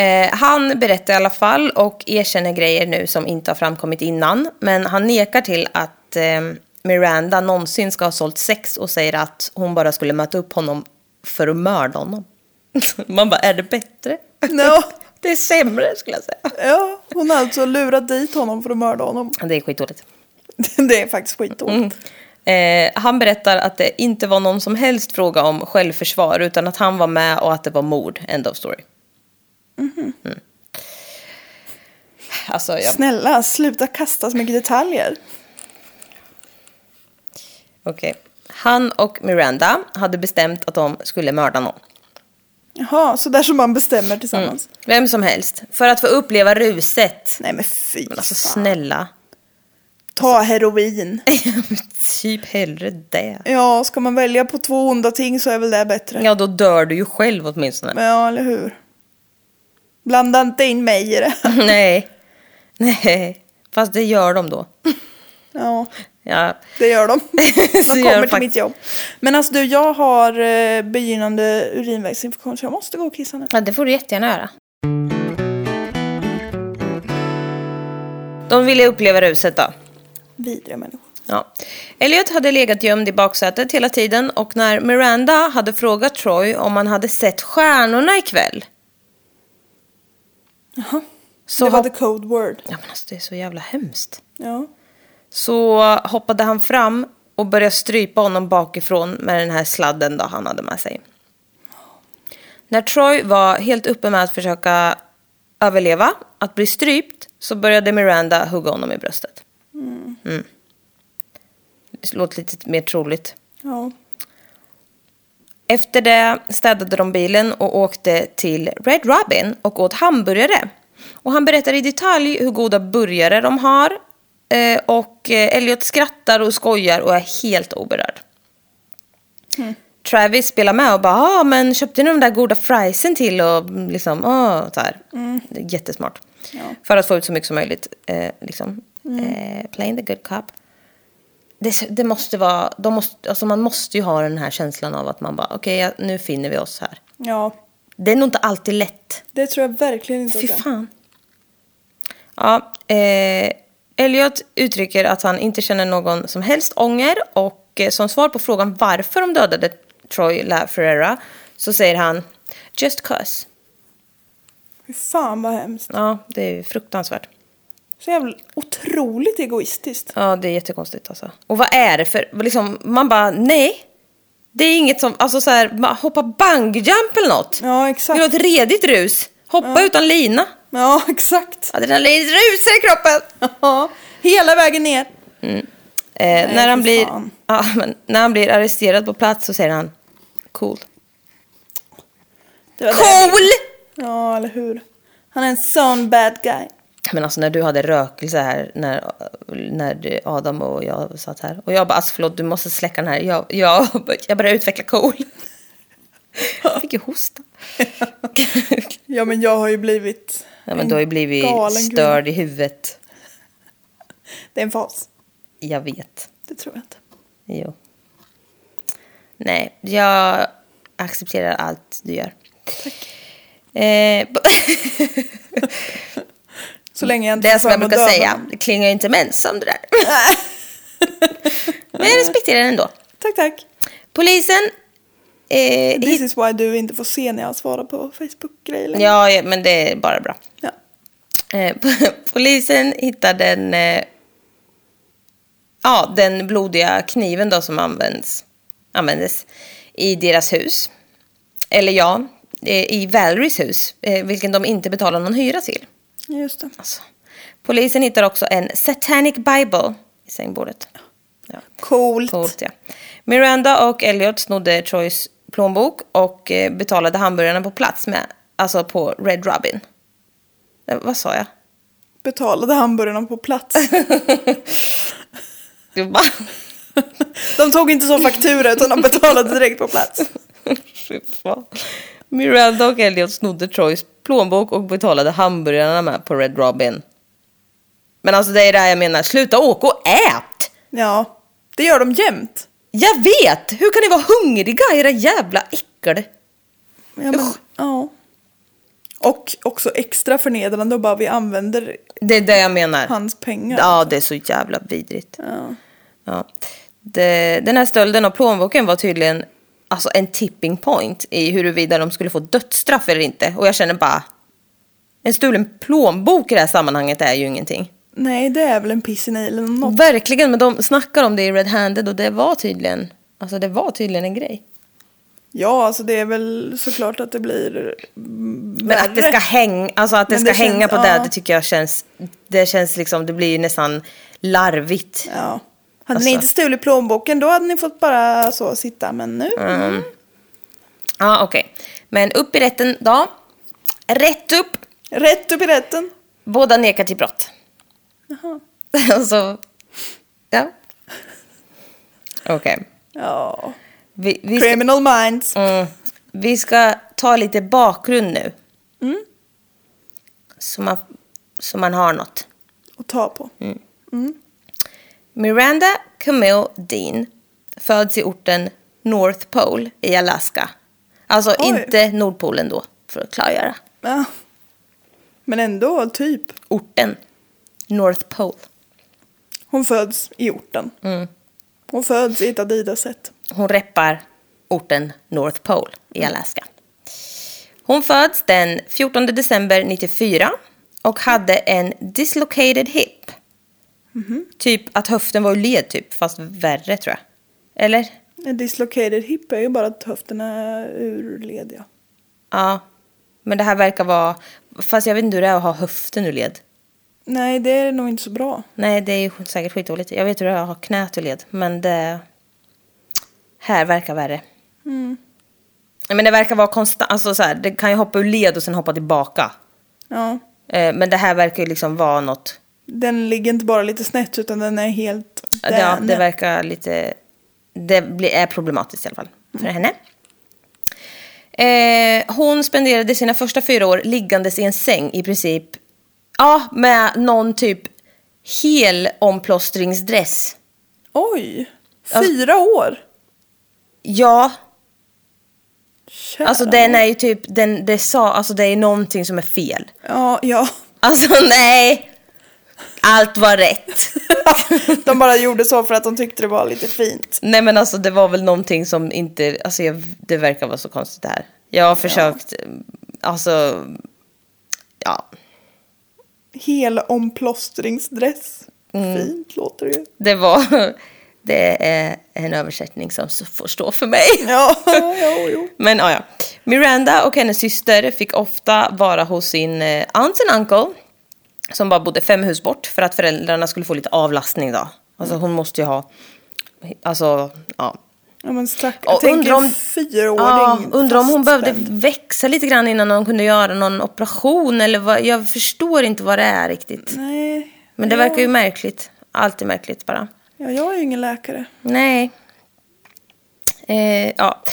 Eh, han berättar i alla fall och erkänner grejer nu som inte har framkommit innan. Men han nekar till att eh, Miranda någonsin ska ha sålt sex och säger att hon bara skulle möta upp honom för att mörda honom. [laughs] Man bara, är det bättre? Ja. [laughs] Det är sämre skulle jag säga. Ja, hon har alltså lurat dit honom för att mörda honom. [laughs] Det är skitdåligt. Det är faktiskt skitdåligt. Eh, han berättar att det inte var någon som helst fråga om självförsvar utan att han var med och att det var mord. End of story. Mm. Alltså, ja. Snälla, sluta kasta så mycket detaljer. Okej. Han och Miranda hade bestämt att de skulle mörda någon. Jaha, så där som man bestämmer tillsammans. Vem som helst. För att få uppleva ruset. Nej men fy Men alltså fan. snälla. Ta heroin. [laughs] typ hellre det. Ja, ska man välja på två onda ting så är väl det bättre. Ja, då dör du ju själv åtminstone. Men ja, eller hur? Blanda inte in mig i det. [laughs] Nej. Nej. Fast det gör de då. Ja, Ja. det gör de. [laughs] De kommer till mitt jobb. Men alltså du, jag har eh, begynnande urinvägsinfektion så jag måste gå och kissa nu. Ja, det får du jättegärna göra. De ville uppleva ruset då. Vidriga människor. Ja. Elliot hade legat gömd i baksätet hela tiden och när Miranda hade frågat Troy om han hade sett stjärnorna ikväll. Jaha. Så det var the code word. Ja men alltså det är så jävla hemskt. Ja. Så hoppade han fram och började strypa honom bakifrån med den här sladden då han hade med sig. När Troy var helt uppe med att försöka överleva, att bli strypt, så började Miranda hugga honom i bröstet. Mm. Det låter lite mer troligt. Ja. Efter det städade de bilen och åkte till Red Robin och åt hamburgare. Och han berättar i detalj hur goda burgare de har. Eh, och eh, Elliot skrattar och skojar och är helt oberörd. Travis spelar med och bara ah, men köpte ni de där goda friesen till och mm, liksom, åh, så här. Är jättesmart. Ja. För att få ut så mycket som möjligt. Eh, liksom. eh, playing the good cop. Det, det måste vara, de måste, alltså man måste ju ha den här känslan av att man bara, okej ja, nu finner vi oss här. ja, Det är nog inte alltid lätt. det tror jag verkligen inte Fy fan. Ja, eh, Elliot uttrycker att han inte känner någon som helst ånger och eh, som svar på frågan varför de dödade Troy LaFerrera så säger han just cause. Fy fan vad hemskt. Ja, det är fruktansvärt. Så jävla otroligt egoistiskt. Ja, det är jättekonstigt alltså. Och vad är det för, liksom, man bara nej. Det är inget som, alltså så här, hoppa bungyjump eller något. Ja, exakt. du ha ett redigt rus? Hoppa utan lina. Ja, [laughs] exakt. Adrenalin rusar i kroppen. Ja, hela vägen ner. Eh, när, han blir, [laughs] ja, när han blir arresterad på plats så säger han cool. Det det. Cool! Ja, eller hur. Han är en sån bad guy. Men alltså när du hade rökelse här, när, när Adam och jag satt här. Och jag bara, alltså förlåt, du måste släcka den här. Jag, jag, [laughs] jag började utveckla cool. Jag fick ju hosta. [laughs] Ja, men jag har ju blivit Ja, men du har ju blivit galen störd i huvudet. Det är en fas. Jag vet. Det tror jag inte. Jo. Nej, jag accepterar allt du gör. Eh, [laughs] Så länge jag inte det är som jag brukar säga, det klingar ju inte mensam det där. [laughs] Men jag respekterar det ändå. Tack, tack. Polisen... Eh, This is why du inte får se när jag svarar på Facebook-grejer ja, ja, men det är bara bra. Ja. Eh, [laughs] polisen hittade den, eh, ja, den blodiga kniven då som används, användes i deras hus. Eller ja, eh, i Valeries hus, eh, vilken de inte betalar någon hyra till. Just det. Alltså. Polisen hittar också en satanic bible i sängbordet. Ja. Coolt. Coolt, ja. Miranda och Elliot snodde Troys plånbok och eh, betalade hamburgarna på plats med, alltså på Red Robin. Eh, vad sa jag? Betalade hamburgarna på plats. [laughs] De tog inte så faktura utan de betalade direkt på plats. [laughs] Miranda och Elliot snodde Troys plånbok och betalade hamburgarna med på Red Robin. Men alltså det är det här jag menar, sluta åka och ät! Ja, det gör de jämt. Jag vet! Hur kan ni vara hungriga era jävla äckel? Ja, men, ja. Och också extra förnedrande och bara vi använder Det är det jag menar. hans pengar. Ja, det är så jävla vidrigt. Ja. Ja. Det, den här stölden av plånboken var tydligen alltså, en tipping point i huruvida de skulle få dödsstraff eller inte. Och jag känner bara, en stulen plånbok i det här sammanhanget är ju ingenting. Nej, det är väl en piss i eller något. Verkligen, men de snackar om det i Red Handed och det var tydligen, alltså det var tydligen en grej. Ja, alltså det är väl såklart att det blir Men att det ska hänga, alltså att det Men ska det känns- hänga på ja. det, det tycker jag känns, det känns liksom, det blir nästan larvigt. Ja. Hade Alltså. ni inte stulit plånboken då hade ni fått bara så sitta. Men nu. Mm. Ja, okej. Men upp i rätten då. Rätt upp. Rätt upp i rätten. Båda nekar till brott. Jaha. [laughs] alltså, ja. Okej. Ja. Vi, vi, ska, Criminal minds. mm, vi ska ta lite bakgrund nu. Så, man, så man har något. Att ta på. Miranda Camille Dean föds i orten North Pole i Alaska. Alltså Oj. inte Nordpolen då, för att klargöra. Ja. Men ändå, typ. Orten North Pole. Hon föds i orten. Mm. Hon föds i ett Adidas-set. Hon reppar orten North Pole i Alaska. Hon föds den 14 december 94 och hade en dislocated hip. Typ att höften var ur led typ, fast värre tror jag. Eller? En dislocated hip är ju bara att höften är ur led, ja. Ja. Men det här verkar vara... Fast jag vet inte hur det är att ha höften ur led. Nej, det är nog inte så bra. Nej, det är ju säkert skitdåligt. Jag vet hur det är att ha knät ur led, men det... Här verkar värre. Men det verkar vara konstant, alltså så här, det kan ju hoppa ur led och sen hoppa tillbaka. Ja. Eh, Men det här verkar ju liksom vara något... Den ligger inte bara lite snett utan den är helt... Ja, den. det verkar lite... Det är problematiskt i alla fall för henne. Eh, hon spenderade sina första fyra år liggandes i en säng i princip. Ja, med någon typ hel omplåstringsdress. Oj! Alltså- Fyra år? Ja, Kära alltså den är ju typ, den, det sa, alltså det är någonting som är fel. Ja, ja. Alltså nej! Allt var rätt. [laughs] De bara gjorde så för att de tyckte det var lite fint. Nej men alltså det var väl någonting som inte, alltså jag, det verkar vara så konstigt det här. Jag har försökt, alltså, ja. Hel omplåstringsdress. Mm. Fint låter det ju. Det var, [laughs] det är en översättning som får stå för mig. Ja, [laughs] jo, jo. Men ja, ja. Miranda och hennes syster fick ofta vara hos sin eh, aunt and uncle som bara bodde fem hus bort för att föräldrarna skulle få lite avlastning då. Alltså hon måste ju ha, alltså, ja. Ja, men stack, jag tänker om- fyra år. det är Ja, undrar om hon behövde växa lite grann innan hon kunde göra någon operation eller vad, jag förstår inte vad det är riktigt. Nej. Men det ja. verkar ju märkligt. Allt är märkligt bara. Ja, jag är ju ingen läkare. Nej. Eh, ja.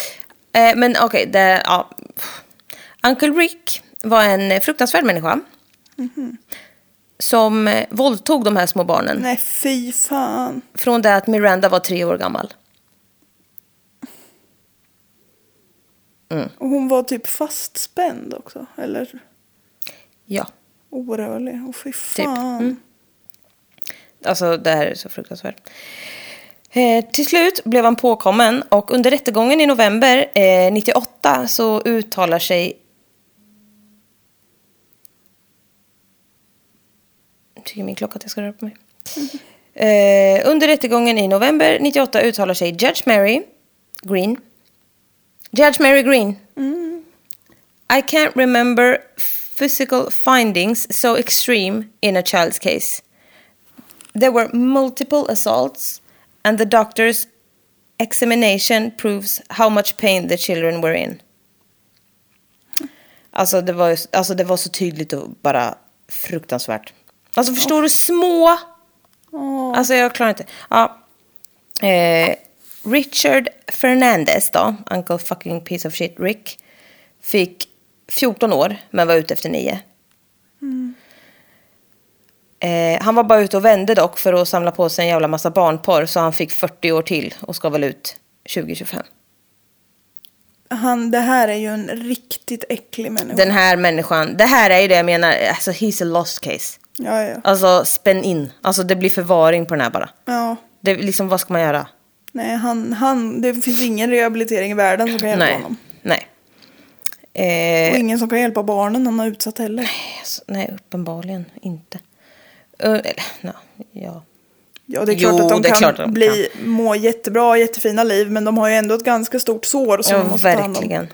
Eh, men okej, det, ja. Uncle Rick var en fruktansvärd människa. Som eh, våldtog de här små barnen. Nej, fy fan. Från det att Miranda var tre år gammal. Mm. Och hon var typ fastspänd också. Eller Ja. orörlig. Och fy Typ. fan. Mm. Alltså det här är så fruktansvärt. Eh, till slut blev han påkommen och under rättegången i november eh, 98 så uttalar sig... tycker min klocka att jag ska röra på mig. Eh, under rättegången i november 98 uttalar sig Judge Mary Green. Judge Mary Green. I can't remember physical findings so extreme in a child's case. There were multiple assaults, and the doctor's examination proves how much pain the children were in. Alltså det var, alltså det var så tydligt och bara fruktansvärt. Alltså förstår du små... Alltså jag klarar inte. Ja. Eh, Richard Fernandez då, Uncle fucking piece of shit Rick, fick 14 år men var ute efter 9. Eh, han var bara ute och vände dock för att samla på sig en jävla massa barnporr så han fick 40 år till och ska väl ut 2025. Han, det här är ju en riktigt äcklig människa. Den här människan, det här är ju det jag menar, alltså he's a lost case. Ja, ja. Alltså spänn in, alltså det blir förvaring på den här bara. ja. Det, liksom, vad ska man göra? Nej, han, han, det finns ingen rehabilitering i världen som kan hjälpa Nej, honom. nej. Eh, Och ingen som kan hjälpa barnen han har utsatt heller. Alltså, nej, uppenbarligen inte. Uh, eller, no, ja. Ja, det är Jo, klart att de kan klart de bli, må jättebra, jättefina liv, men de har ju ändå ett ganska stort sår som ja, de måste ta hand om.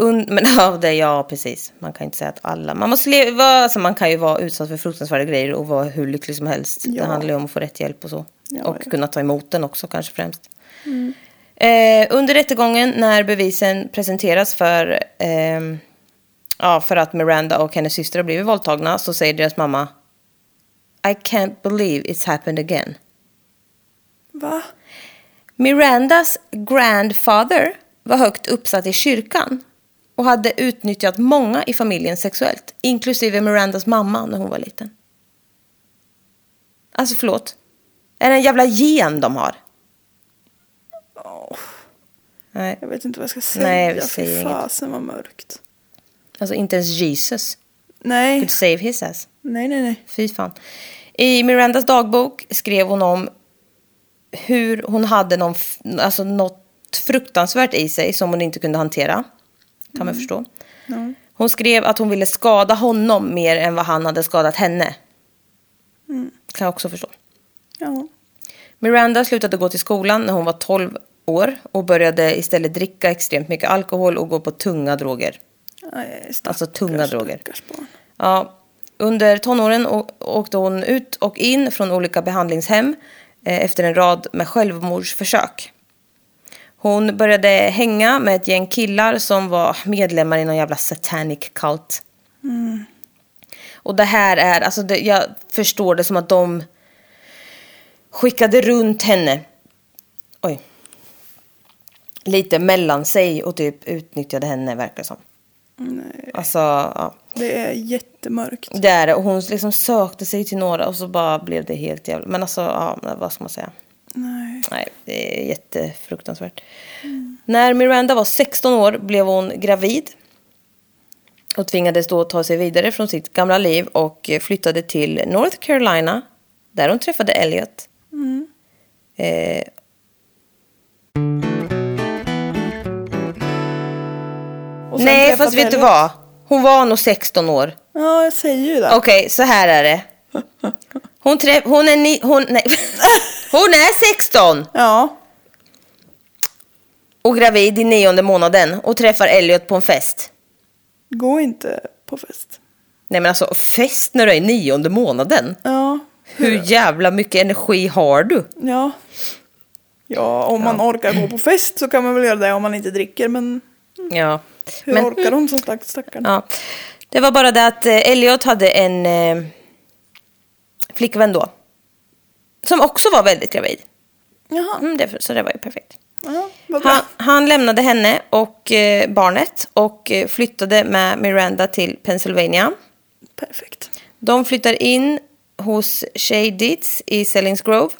Un, men [laughs] ja, det, ja, precis. Man kan inte säga att alla... Man, måste leva, alltså, man kan ju vara utsatt för fruktansvärda grejer och vara hur lycklig som helst. Ja. Det handlar ju om att få rätt hjälp och så. Ja, och ja. Mm. kunna ta emot den också kanske främst. Eh, under rättegången när bevisen presenteras för, ehm, ja, för att Miranda och hennes syster har blivit våldtagna så säger deras mamma I can't believe it's happened again. Va? Mirandas grandfather var högt uppsatt i kyrkan och hade utnyttjat många i familjen sexuellt, inklusive Mirandas mamma när hon var liten. Alltså förlåt. Är det en jävla gen de har? Åh, Nej, jag vet inte vad jag ska säga. Nej, Fy säger inget. fasen vad mörkt. alltså inte ens Jesus Nej, could save his ass. nej, nej, nej. Fy fan. I Mirandas dagbok skrev hon om hur hon hade någon, alltså något fruktansvärt i sig som hon inte kunde hantera. Kan man förstå. Ja. Hon skrev att hon ville skada honom mer än vad han hade skadat henne. Kan jag också förstå. Ja. Miranda slutade gå till skolan när hon var 12 år och började istället dricka extremt mycket alkohol och gå på tunga droger. Stackars, Alltså tunga droger. Ja, under tonåren åkte hon ut och in från olika behandlingshem eh, efter en rad med självmordsförsök. Hon började hänga med ett gäng killar som var medlemmar i någon jävla satanic cult. Och det här är, alltså det, jag förstår det som att de skickade runt henne. Oj. Lite mellan sig och typ utnyttjade henne verkar det som. Nej, Alltså, ja. det är jättemörkt. Det är det. Och hon liksom sökte sig till några och så bara blev det helt jävla... Men alltså, ja, vad ska man säga? Nej. Nej, det är jättefruktansvärt. När Miranda var 16 år blev hon gravid. Och tvingades då ta sig vidare från sitt gamla liv och flyttade till North Carolina. Där hon träffade Elliot. Eh, Och sen nej, fast vet du vad? Hon var nog 16 år. Ja, jag säger ju det. Okej, så här är det. [laughs] Hon, träff, hon är ni, hon, nej. [laughs] hon är 16 Ja. och gravid i nionde månaden och träffar Elliot på en fest. Gå inte på fest. Nej men alltså fest när du är i nionde månaden. Ja. Hur jävla mycket energi har du? Ja. Ja, om man orkar gå på fest så kan man väl göra det om man inte dricker. Men Ja. hur Men, orkar de som sagt stackarn? ja. Det var bara det att eh, Elliot hade en eh, flickvän då. Som också var väldigt gravid. Jaha. Mm, det, så det var ju perfekt. Ja, vad bra. Han, han lämnade henne och eh, barnet och eh, flyttade med Miranda till Pennsylvania. Perfekt. De flyttar in hos Shay Dietz i Sellings Grove.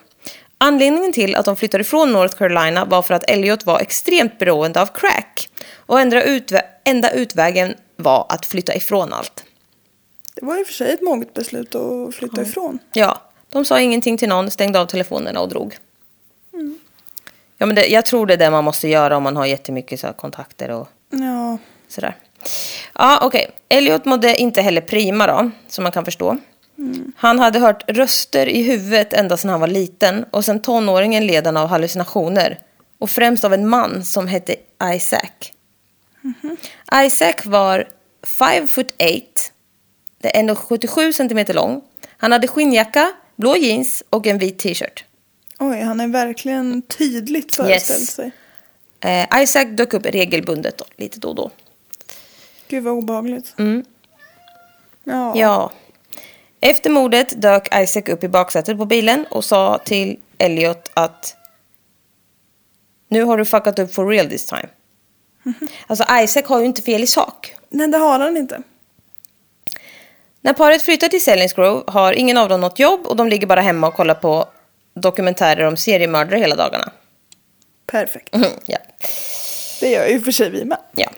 Anledningen till att de flyttade ifrån North Carolina var för att Elliot var extremt beroende av crack. Och enda utvägen var att flytta ifrån allt. Det var i och för sig ett moget beslut att flytta ifrån. Ja, de sa ingenting till någon, stängde av telefonerna och drog. Ja, men det, jag tror det är det man måste göra om man har jättemycket så här, kontakter och Ja, sådär. Ja, okej. Elliot mådde inte heller prima då, som man kan förstå. Han hade hört röster i huvudet ända sedan han var liten och sen tonåringen led han av hallucinationer. Och främst av en man som hette Isaac. Isaac var 5 foot 8, det är 1,77 centimeter lång. Han hade skinnjacka, blå jeans och en vit t-shirt. oj, han är verkligen tydligt föreställt Yes. sig. Eh, Isaac dök upp regelbundet då, lite då och då. Gud vad obehagligt. Ja. Ja. Efter mordet dök Isaac upp i baksätet på bilen och sa till Elliot att nu har du fuckat upp for real this time. Alltså Isaac har ju inte fel i sak. Nej, det har han inte. När paret flyttar till Sellings Grove har ingen av dem något jobb och de ligger bara hemma och kollar på dokumentärer om seriemördare hela dagarna. Perfekt. ja. Det gör ju för sig vi med. Ja.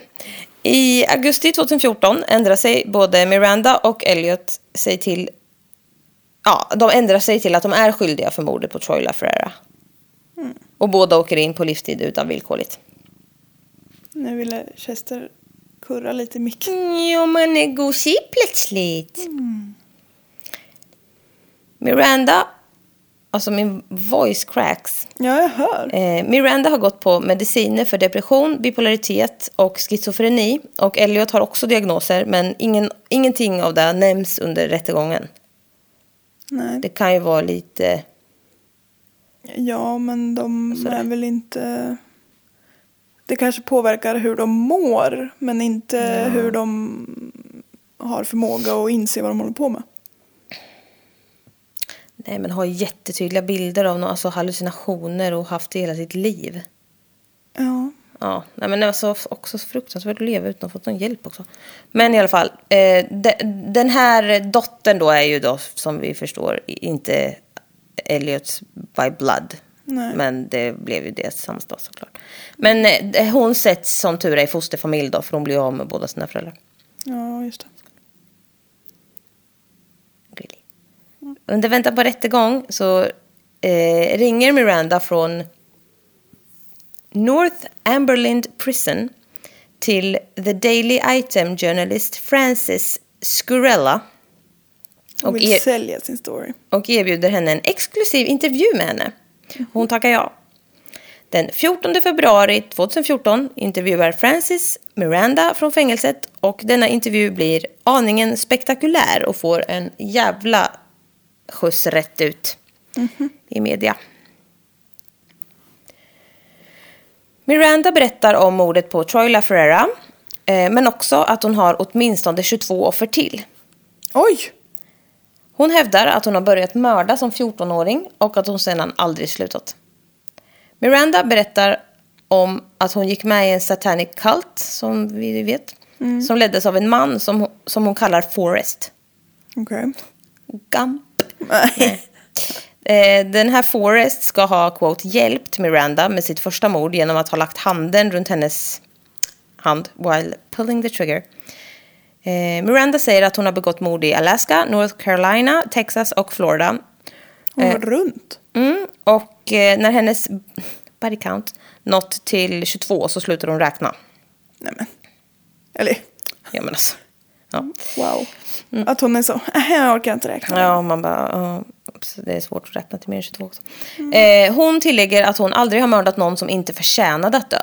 I augusti 2014 ändrar sig både Miranda och Elliot sig till... Ja, de ändrar sig till att de är skyldiga för mordet på Troy LaFerrera. Och båda åker in på livstid utan villkorligt. Nu ville Chester kurra lite i micken. Jo, man är gosig plötsligt. Miranda, alltså min voice cracks. Ja, jag hör. Eh, Miranda har gått på mediciner för depression, bipolaritet och schizofreni. Och Elliot har också diagnoser, men ingen, ingenting av det nämns under rättegången. Nej. Det kan ju vara lite... Ja, men de är väl inte... Det kanske påverkar hur de mår, men inte hur de har förmåga att inse vad de håller på med. Nej, men har jättetydliga bilder av någon, alltså hallucinationer och haft det hela sitt liv. Ja. Ja, nej, men det var så, också så fruktansvärt att leva utan att ha fått någon hjälp också. Men i alla fall, eh, de, den här dottern då är ju då, som vi förstår, inte Elliots by blood. Nej. Men det blev ju det samma såklart. Men eh, hon sätts som tur är i fosterfamilj då, för hon blir av med båda sina föräldrar. Ja, just det. Really. Under väntan på rättegång så eh, ringer Miranda från North Amberlind Prison till The Daily Item journalist Frances Scurella Och och, er, och erbjuder henne en exklusiv intervju med henne. Hon tackar ja. Den 14 februari 2014 intervjuar Francis Miranda från fängelset och denna intervju blir aningen spektakulär och får en jävla skjuts rätt ut i media. Miranda berättar om mordet på Troy LaFerrera eh, men också att hon har åtminstone 22 offer till. Oj! Hon hävdar att hon har börjat mörda som 14-åring och att hon sedan aldrig slutat. Miranda berättar om att hon gick med i en satanic cult, som vi vet, som leddes av en man som, som hon kallar Forrest. Okej. Gump. Nej. [laughs] Eh, Den här Forrest ska ha quote, hjälpt Miranda med sitt första mord genom att ha lagt handen runt hennes hand while pulling the trigger. Eh, Miranda säger att hon har begått mord i Alaska, North Carolina, Texas och Florida. Hon var runt. Mm, och eh, när hennes body count nått till 22 så slutar hon räkna. Nej men. Eller, Ja, men alltså. Ja. wow. Att hon är så, "Äh, [laughs] jag orkar inte räkna. Ja, man bara, så det är svårt att räkna till mer än 22 också. Eh, hon tillägger att hon aldrig har mördat någon som inte förtjänade att dö.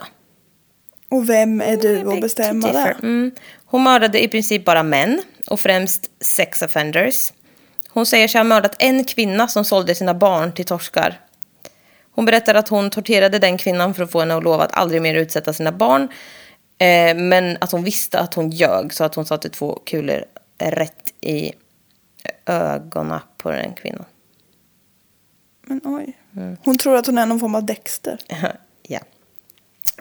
Och vem är du att bestämma det? Mm. Hon mördade i princip bara män och främst sex offenders. Hon säger sig ha mördat en kvinna som sålde sina barn till torskar. Hon berättar att hon torterade den kvinnan för att få henne att lova att aldrig mer utsätta sina barn. Eh, men att hon visste att hon ljög så att hon satte två kulor rätt i ögonen på den kvinnan. Men oj. Mm. Hon tror att hon är någon form av Dexter. [laughs] ja.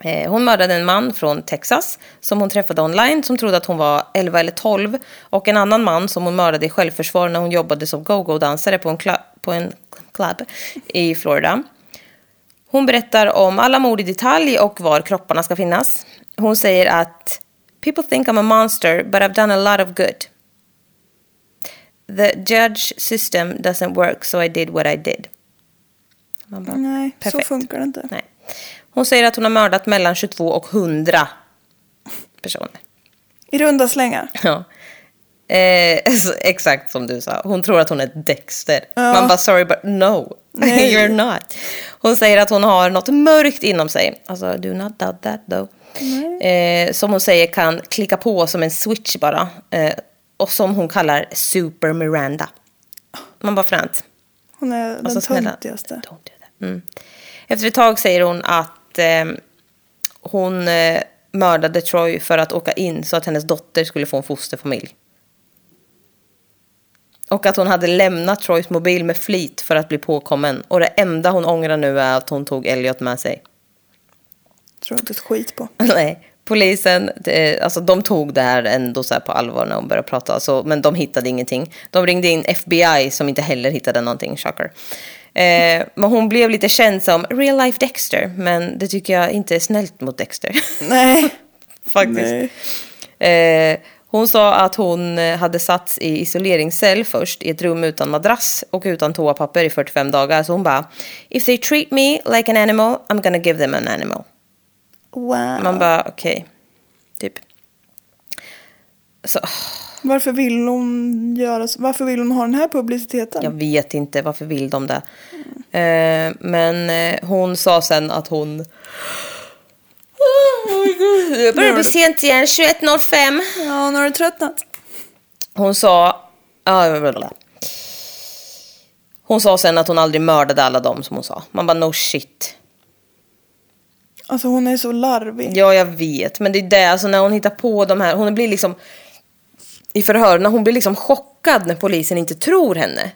Eh, Hon mördade en man från Texas som hon träffade online som trodde att hon var 11 eller 12 och en annan man som hon mördade i självförsvar när hon jobbade som go-go-dansare på en, på en club i Florida. Hon berättar om alla mord i detalj och var kropparna ska finnas. hon säger att People think I'm a monster but I've done a lot of good. The judge system doesn't work so I did what I did. Bara, Nej, så perfekt. funkar det inte. Nej. Hon säger att hon har mördat mellan 22 och 100 personer. I runda slängar. Ja. Eh, exakt som du sa. Hon tror att hon är Dexter. Ja. Man bara sorry but no. Nej. [laughs] You're not. Hon säger att hon har något mörkt inom sig. Alltså do not doubt that though. Eh, som hon säger kan klicka på som en switch bara. Eh, och som hon kallar Super Miranda. Man bara fränt. Hon är den Alltså, snälla, töntigaste. Mm. Efter ett tag säger hon att eh, hon eh, mördade Troy för att åka in så att hennes dotter skulle få en fosterfamilj. Och att hon hade lämnat Troys mobil med flit för att bli påkommen. Och det enda hon ångrar nu är att hon tog Elliot med sig. Tror inte ett skit på. [laughs] Nej, polisen, det, alltså de tog det här ändå så här på allvar när hon började prata. Alltså, men de hittade ingenting. De ringde in FBI som inte heller hittade någonting, shocker. Eh, men hon blev lite känd som real life Dexter. Men det tycker jag inte är snällt mot Dexter. [laughs] Nej. Faktiskt. Nej. Eh, hon sa att hon eh, hade satts i isoleringscell först i ett rum utan madrass och utan toapapper i 45 dagar. Så hon bara, if they treat me like an animal, I'm gonna give them an animal. Wow. Man bara, okej. Typ. Så, Varför vill hon göra så? Varför vill hon ha den här publiciteten? jag vet inte varför vill de det. Eh, men eh, hon sa sen att hon... Oh. Det börjar bli sent igen, 21.05. Ja, nu har du tröttnat. Hon sa... Hon sa sen att hon aldrig mördade alla dem som hon sa. Man bara no shit. Alltså hon är så larvig. Ja, jag vet. Men det är det, alltså när hon hittar på de här, hon blir liksom i förhör, när hon blir liksom chockad när polisen inte tror henne.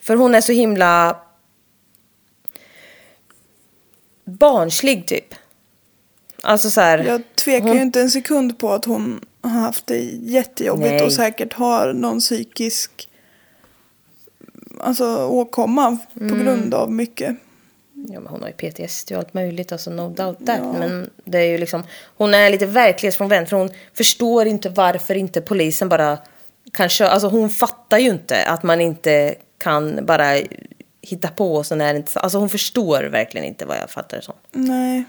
För hon är så himla barnslig typ. Alltså så här. Jag tvekar hon- ju inte en sekund på att hon har haft det jättejobbigt Nej. och säkert har någon psykisk alltså, åkomma Mm. på grund av mycket. Ja, men hon har ju PTSD och allt möjligt, alltså no doubt that. Ja. Men det är ju liksom, hon är lite verklighetsfrånvänd för hon förstår inte varför inte polisen bara kan köra. Alltså hon fattar ju inte att man inte kan bara hitta på och sen är det inte så. Alltså hon förstår verkligen inte vad jag fattar det som. Nej,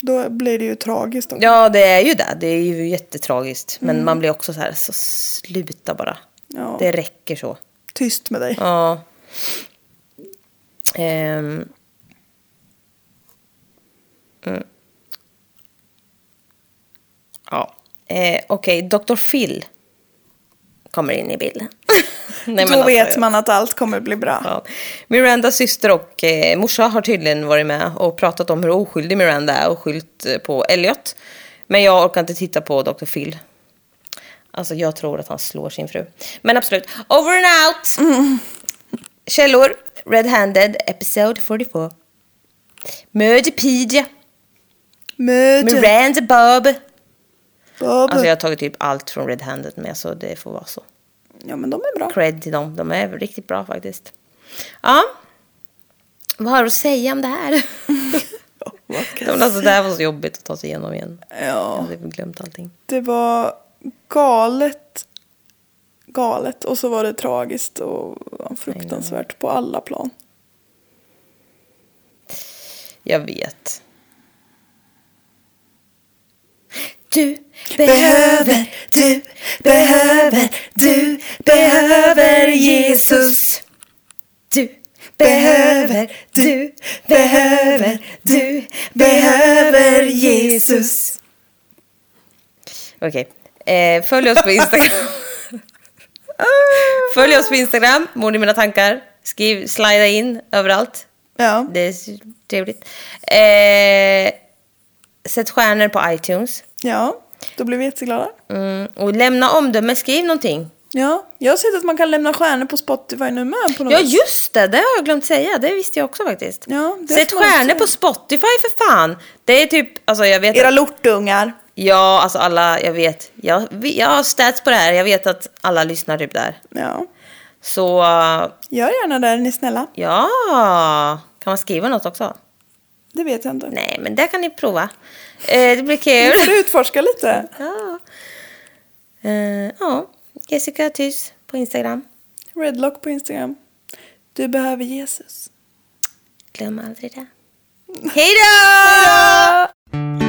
då blir det ju tragiskt också. Ja, det är ju det. Det är ju jättetragiskt. Men man blir också så här, så sluta bara. Ja. Det räcker så. Tyst med dig. Ja. Ehm. Mm. Ja. Eh, Okej, Dr. Phil kommer in i bilden. [laughs] Nej, då alltså, vet man att allt kommer bli bra. Ja. Mirandas syster och eh, morsa har tydligen varit med och pratat om hur oskyldig Miranda är och skyllt eh, på Elliot. Men jag orkar inte titta på Dr. Phil. Alltså jag tror att han slår sin fru. Men absolut, over and out! [laughs] Källor, Red-Handed, episode 44. Murderpedia, Möte. Miranda Bob. Bob. Alltså jag har tagit typ allt från Red-Handed med så det får vara så. Ja, men de är bra. cred till dem. De är riktigt bra faktiskt. Ja. Vad har du att säga om det här? [laughs] Vad kan Men alltså, det här var så jobbigt att ta sig igenom igen. Jag Ja, hade glömt allting. det var galet. Galet. Och så var det tragiskt och fruktansvärt på alla plan. Jag vet. Du behöver, du behöver, du behöver Jesus. Du behöver, du behöver, du behöver Jesus. Okej, eh, följ oss på Instagram. [laughs] följ oss på Instagram, mord i mina tankar. Skriv, slida in överallt. Ja, Det är trevligt. Eh, sätt stjärnor på iTunes. Ja. Då blir vi jätteglada. Mm, och lämna omdöme, skriv någonting. Ja, jag har sett att man kan lämna stjärnor på Spotify nu med på något Ja just det, det har jag glömt säga. Det visste jag också faktiskt. Ja, Sätt stjärnor på Spotify för fan. Det är typ, alltså jag vet Era att, lortungar. Ja, alltså alla, jag vet. Jag, jag har stats på det här. Jag vet att alla lyssnar typ där. Ja, Så, gör gärna det, är ni snälla. ja. Kan man skriva något också? Det vet jag inte. Nej, men det kan ni prova. Eh, det blir kul. Nu får du utforska lite. Ja. Eh, ja, Jessica Tys på Instagram. Redlock på Instagram. Du behöver Jesus. Glöm aldrig det. Hej då!